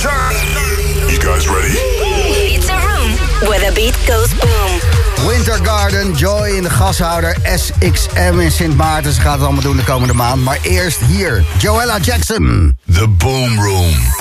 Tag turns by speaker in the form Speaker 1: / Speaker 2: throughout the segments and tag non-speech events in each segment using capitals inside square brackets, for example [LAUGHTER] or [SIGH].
Speaker 1: You guys ready?
Speaker 2: It's a room where the beat goes boom.
Speaker 3: Winter Garden, Joy in de gashouder, SXM in Sint Maarten. Ze gaat het allemaal doen de komende maand. Maar eerst hier, Joella Jackson.
Speaker 1: The Boom Room.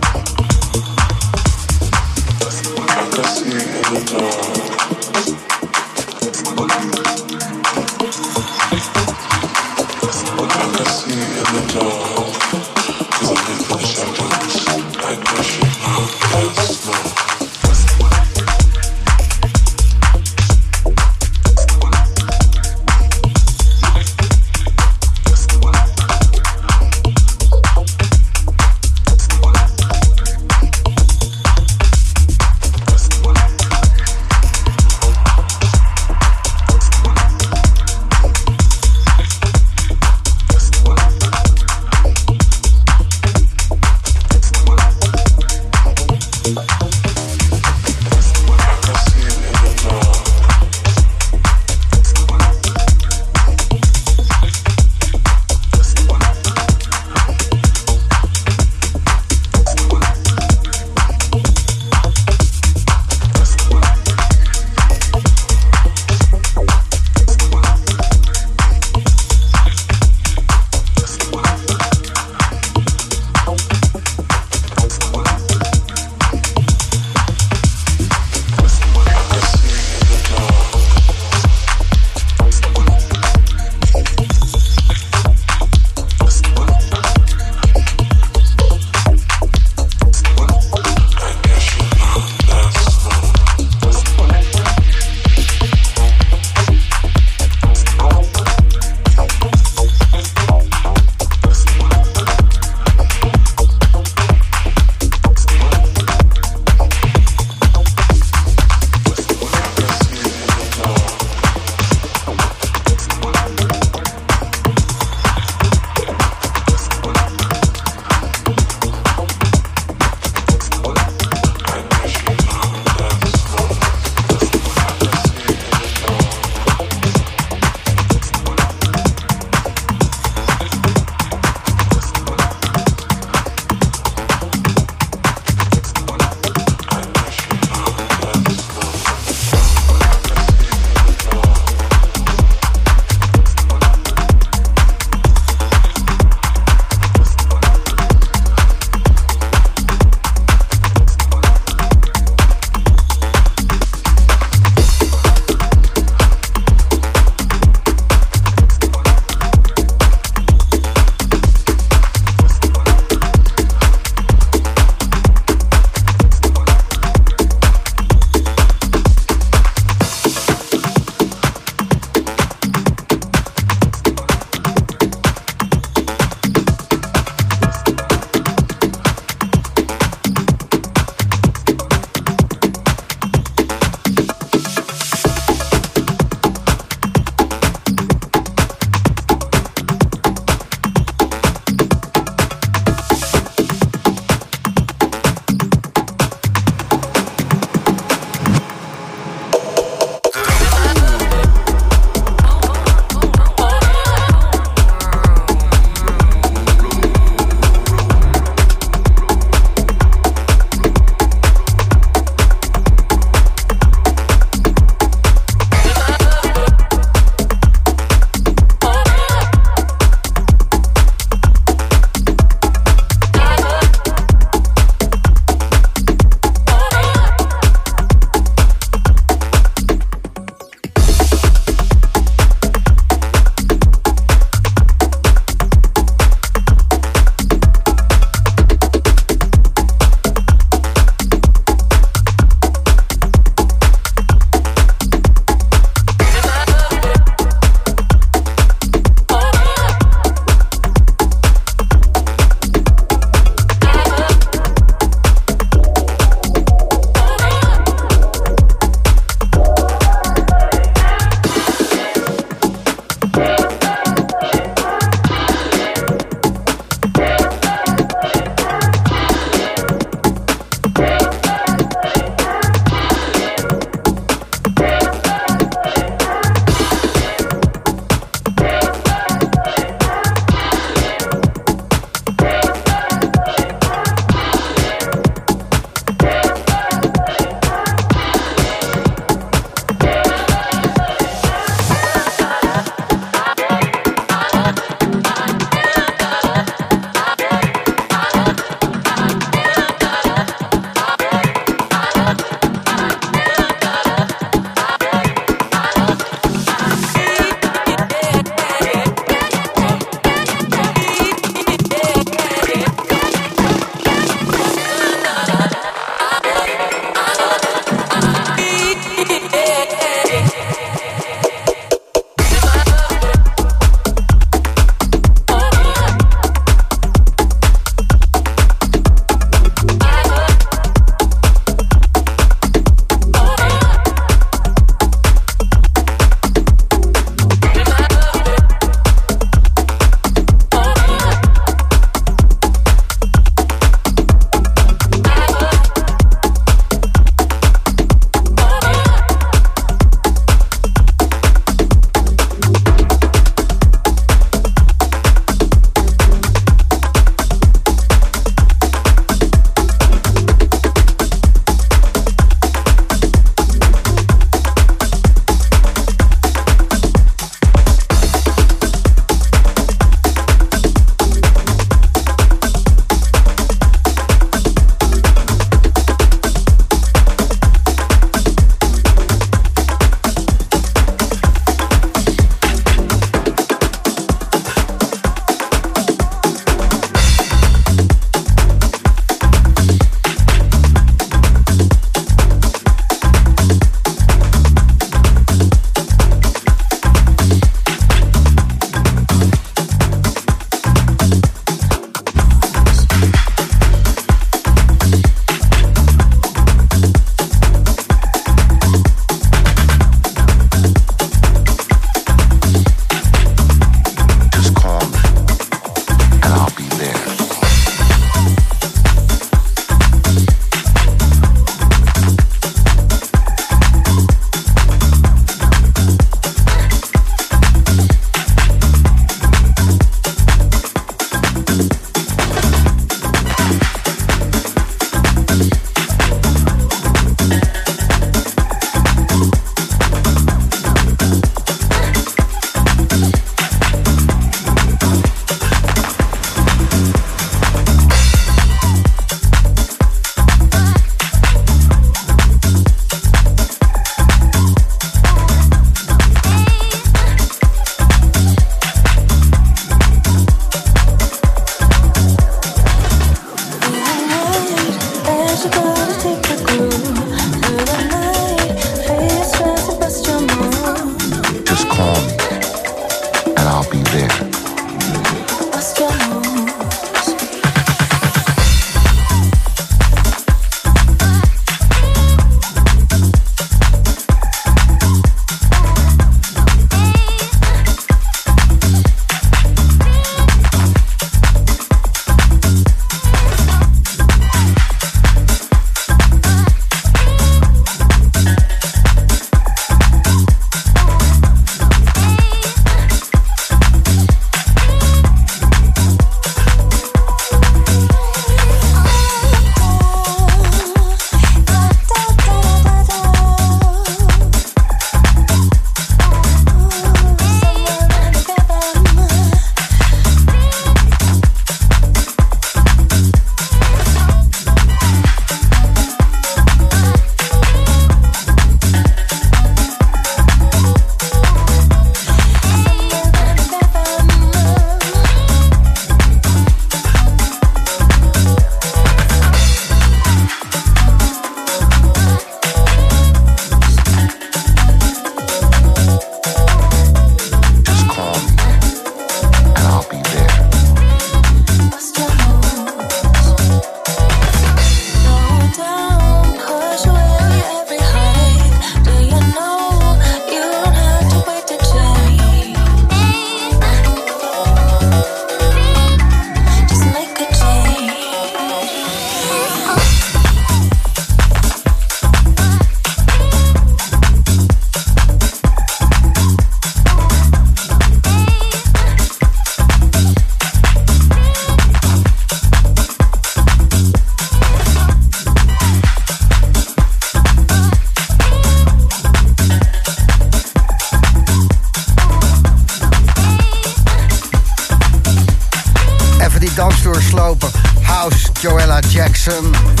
Speaker 4: Satan.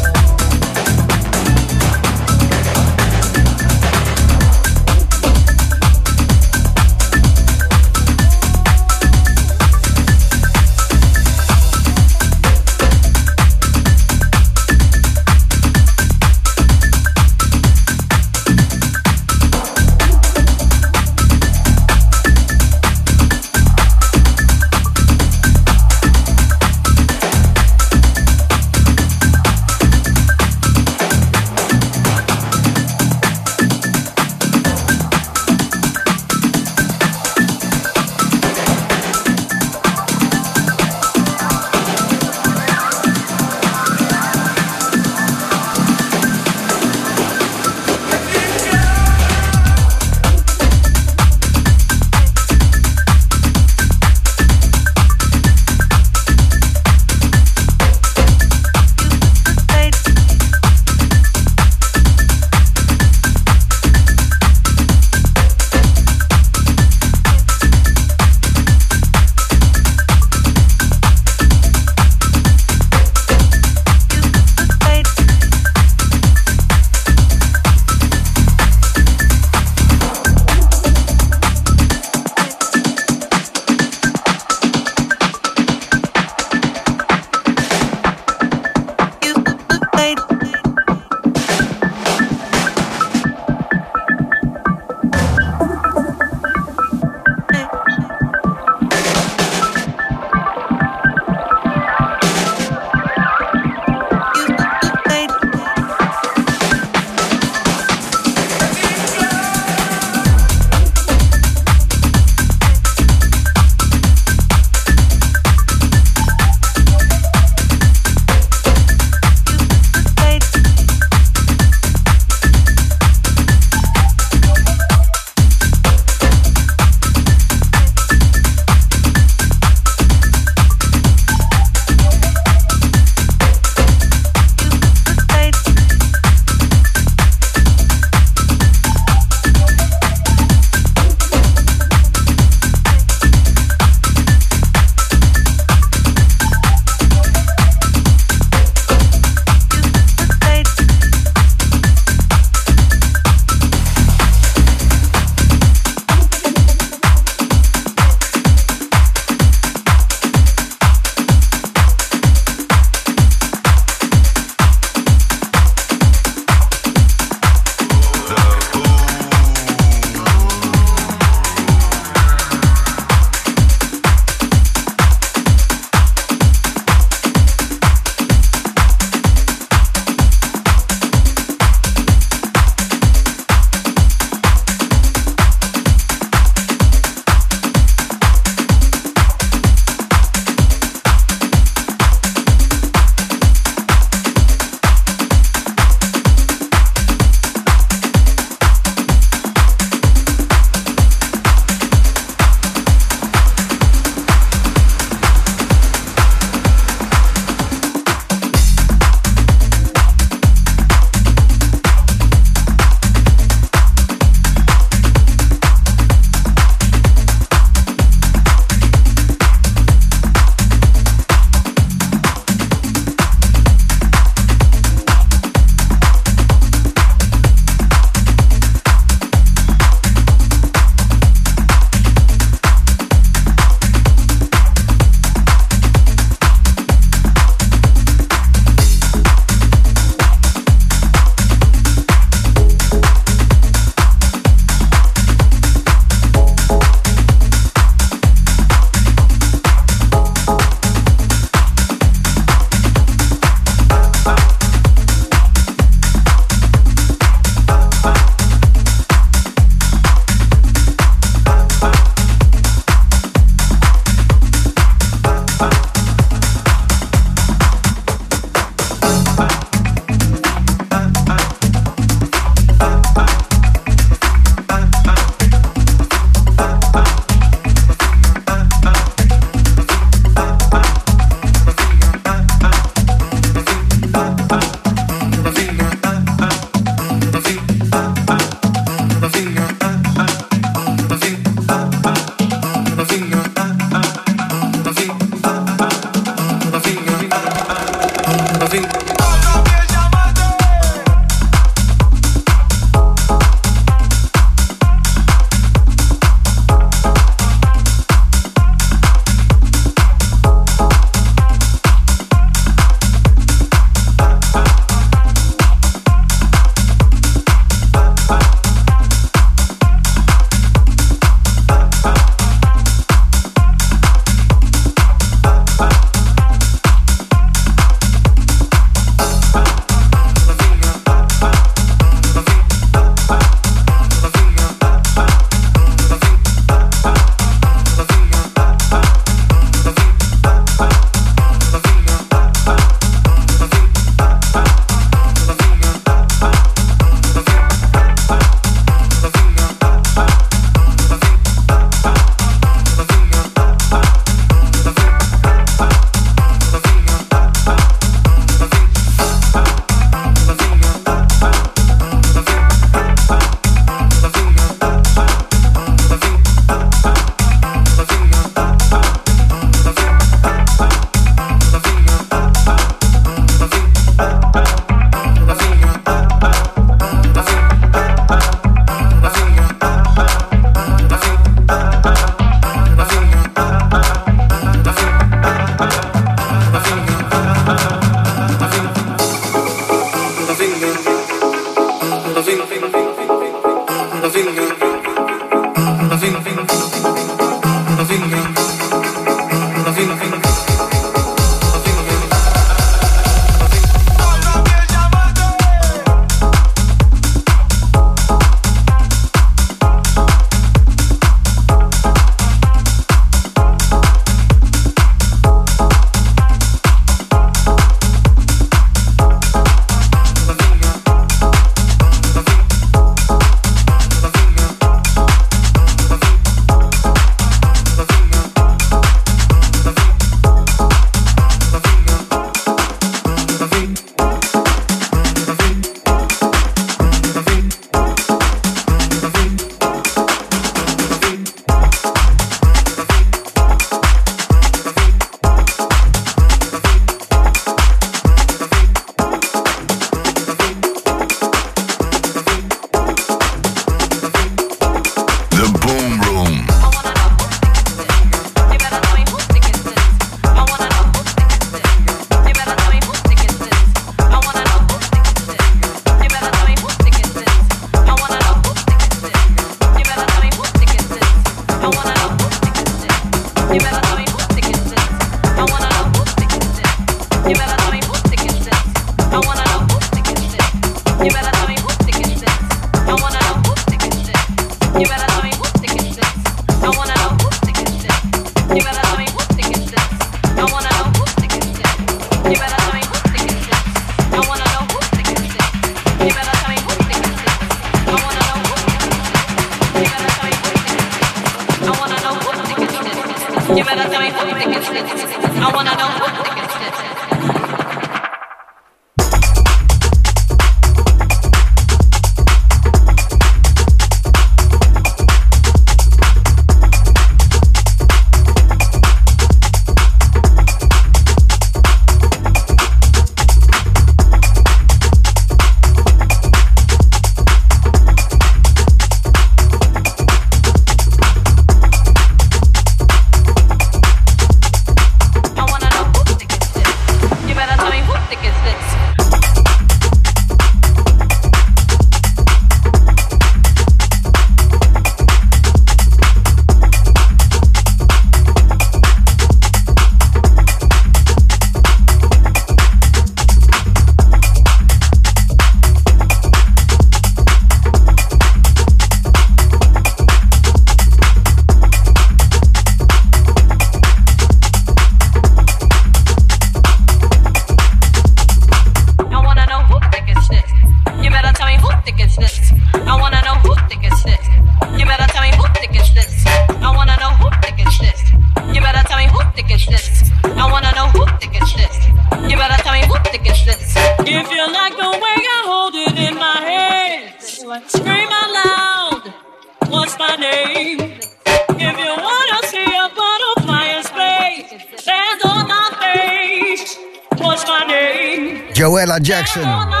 Speaker 4: Jackson.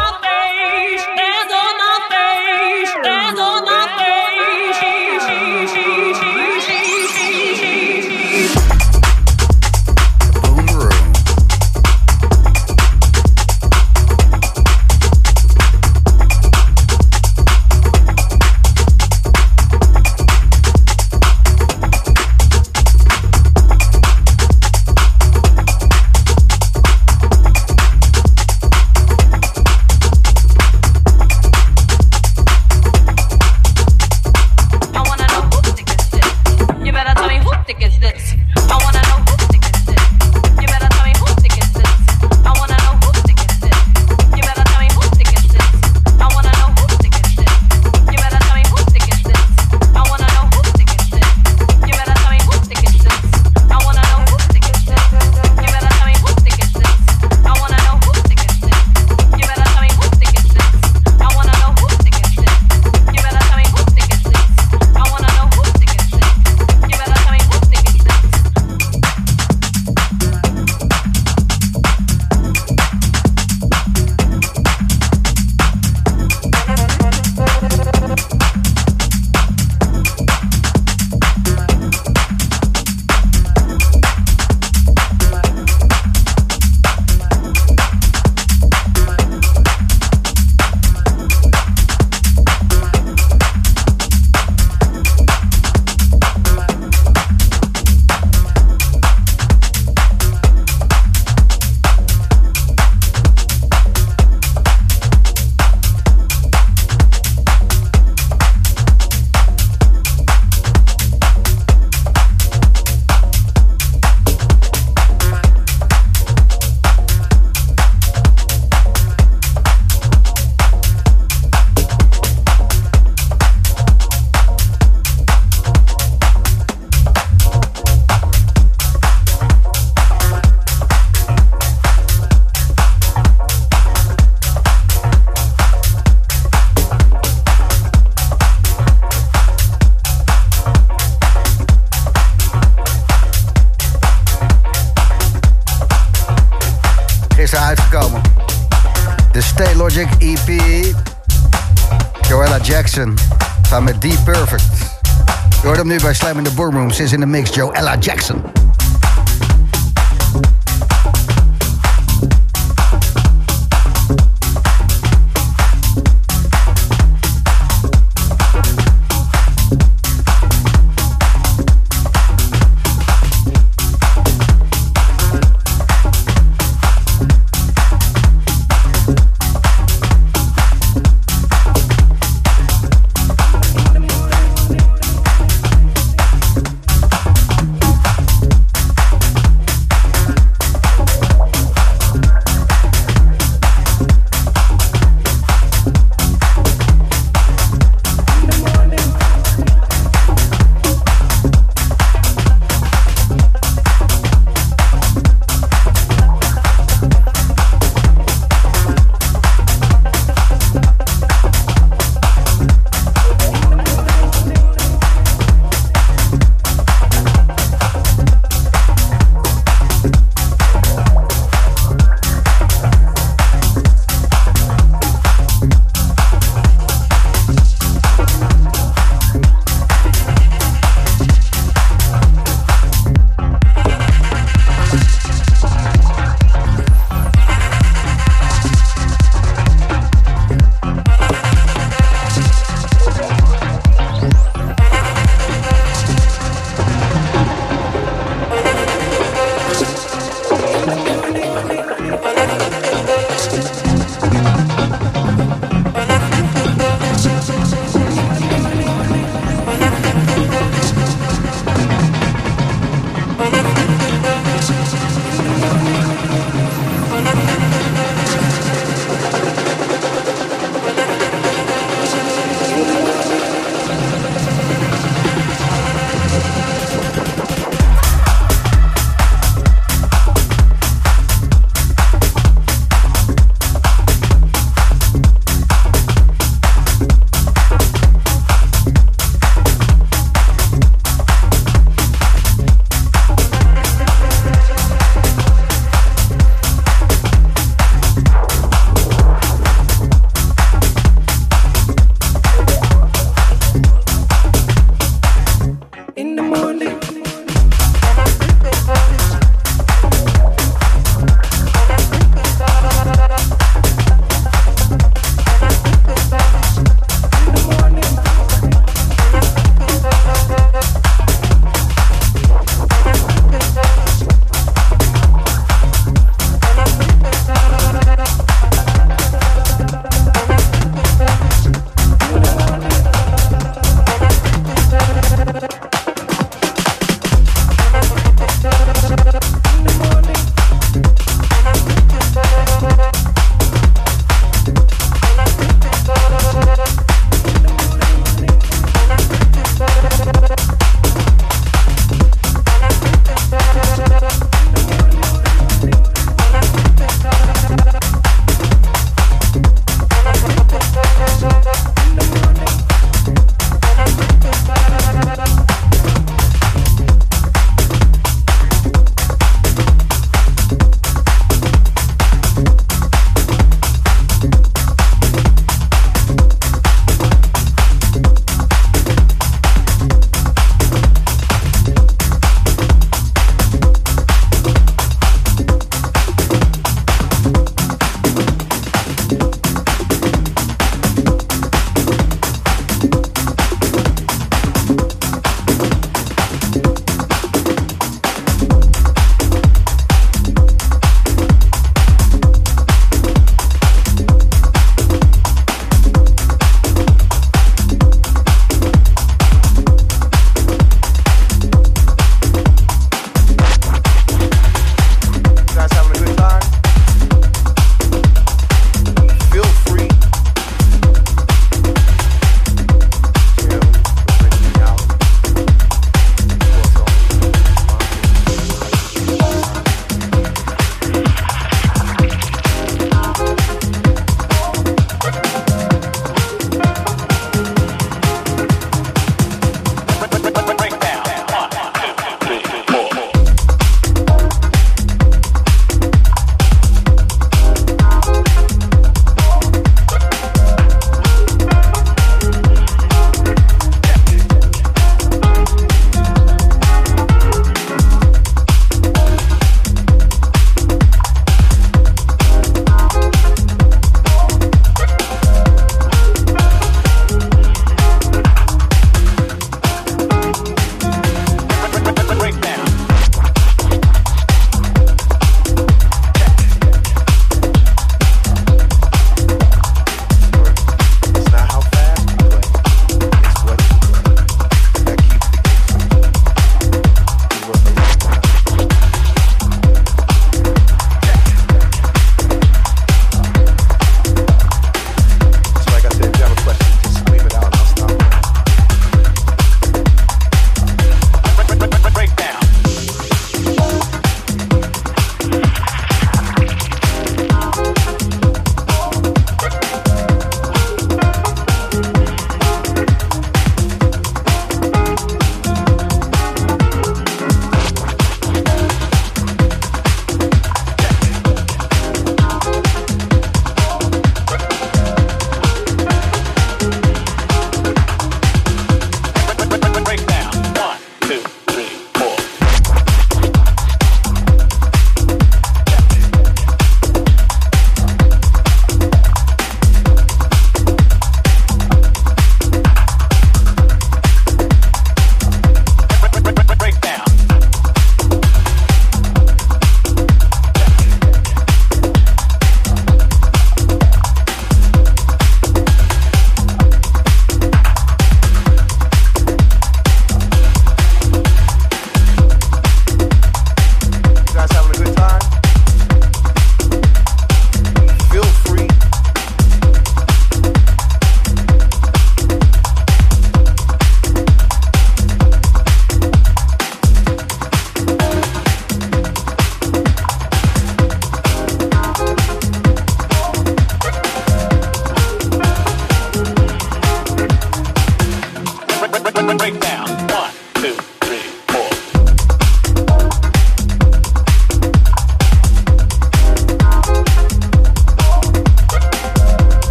Speaker 3: In the Boomroom. Ze is in de mix, Joella Jackson.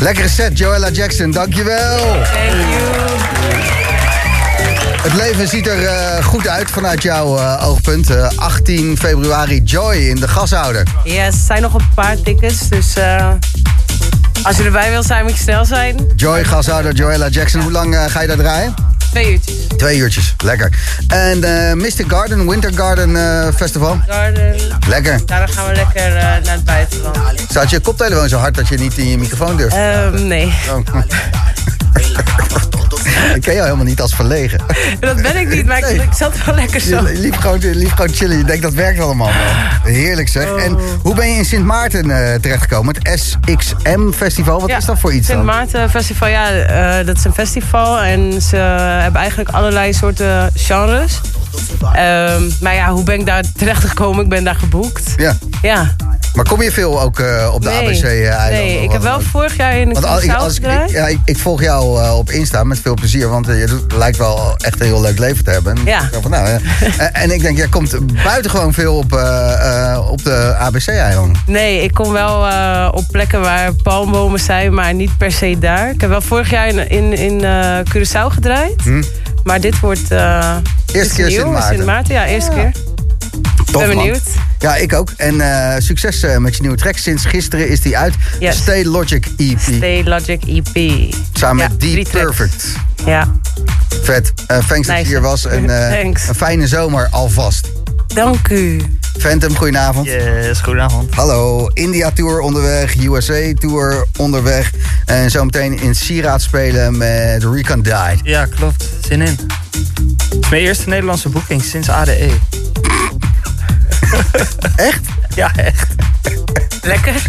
Speaker 3: Lekkere set, Joella Jackson. Dankjewel.
Speaker 5: Thank you.
Speaker 3: Het leven ziet er eh, goed uit vanuit jouw eh, oogpunt. Eh, 18 februari, Joy in de gashouder.
Speaker 5: Yes, er zijn nog een paar tickets. Dus eh, als je erbij wil zijn, moet je snel zijn.
Speaker 3: Joy, gashouder, Joella Jackson. Hoe lang eh, ga je daar draaien?
Speaker 5: Twee uurtjes.
Speaker 3: Twee uurtjes. Lekker. En eh Mystic Garden, Winter Garden eh, Festival.
Speaker 5: Garden.
Speaker 3: Lekker.
Speaker 5: Daarna gaan we lekker eh, naar het buitenland.
Speaker 3: Staat je koptelefoon zo hard dat je niet in je microfoon durft?
Speaker 5: Ehm, nee,
Speaker 3: Oh. [LAUGHS] Ik ken jou helemaal niet als verlegen.
Speaker 5: dat ben ik niet. Maar ik,
Speaker 3: Nee.
Speaker 5: ik zat wel lekker zo.
Speaker 3: Je liep gewoon, je liep gewoon chillen. Je denkt dat werkt allemaal. wel. Heerlijk zeg.
Speaker 5: Oh.
Speaker 3: En hoe ben je in Sint Maarten eh, terechtgekomen? Het SXM Festival. Wat
Speaker 5: Ja,
Speaker 3: is dat voor iets
Speaker 5: Sint
Speaker 3: dan?
Speaker 5: Maarten Festival, ja, eh, dat is een festival en ze hebben eigenlijk allerlei soorten genres. Ehm, maar ja, hoe ben ik daar terecht gekomen? Ik ben daar geboekt.
Speaker 3: Ja.
Speaker 5: Ja.
Speaker 3: Maar kom je veel ook eh, op de
Speaker 5: nee,
Speaker 3: ABC-eilanden?
Speaker 5: nee, ik heb wel vorig jaar in de
Speaker 3: Want al- ik,
Speaker 5: Curaçao
Speaker 3: als ik,
Speaker 5: gedraaid.
Speaker 3: ja, ik, ik volg jou eh, op Insta met veel plezier, want eh, je doet, lijkt wel echt een heel leuk leven te hebben. En
Speaker 5: Ja.
Speaker 3: ik dacht Van, nou, eh, en- en ik denk, jij komt buitengewoon veel op, eh, eh, op de ABC-eilanden.
Speaker 5: Nee, ik kom wel eh, op plekken waar palmbomen zijn, maar niet per se daar. Ik heb wel vorig jaar in, in, in eh, Curaçao gedraaid. Maar dit wordt uh?
Speaker 3: Eerste keer Sint Maarten.
Speaker 5: Sint Maarten, ja, eerste keer.
Speaker 3: Tof,
Speaker 5: ben
Speaker 3: man.
Speaker 5: benieuwd.
Speaker 3: Ja, ik ook. En eh, succes eh, met je nieuwe track. Sinds gisteren is die uit.
Speaker 5: Yes.
Speaker 3: Stay Logic EP.
Speaker 5: Stay Logic EP.
Speaker 3: Samen
Speaker 5: Ja,
Speaker 3: met
Speaker 5: tracks.
Speaker 3: Perfect.
Speaker 5: Ja,
Speaker 3: Vet. Eh thanks dat je hier was. En eh,
Speaker 5: Thanks.
Speaker 3: een fijne zomer alvast.
Speaker 5: dank u.
Speaker 3: Phantom, goedenavond.
Speaker 6: Yes, goedenavond.
Speaker 3: Hallo, India Tour onderweg, USA Tour onderweg. En zometeen in Sieraad spelen met Recon Died.
Speaker 6: Ja, klopt. Zin in. Het is mijn eerste Nederlandse boeking sinds ADE. [LAUGHS]
Speaker 3: Echt?
Speaker 6: Ja, echt.
Speaker 5: Lekker.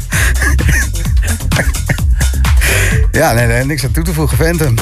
Speaker 3: Ja, nee, nee, niks aan toe te voegen, Phantom.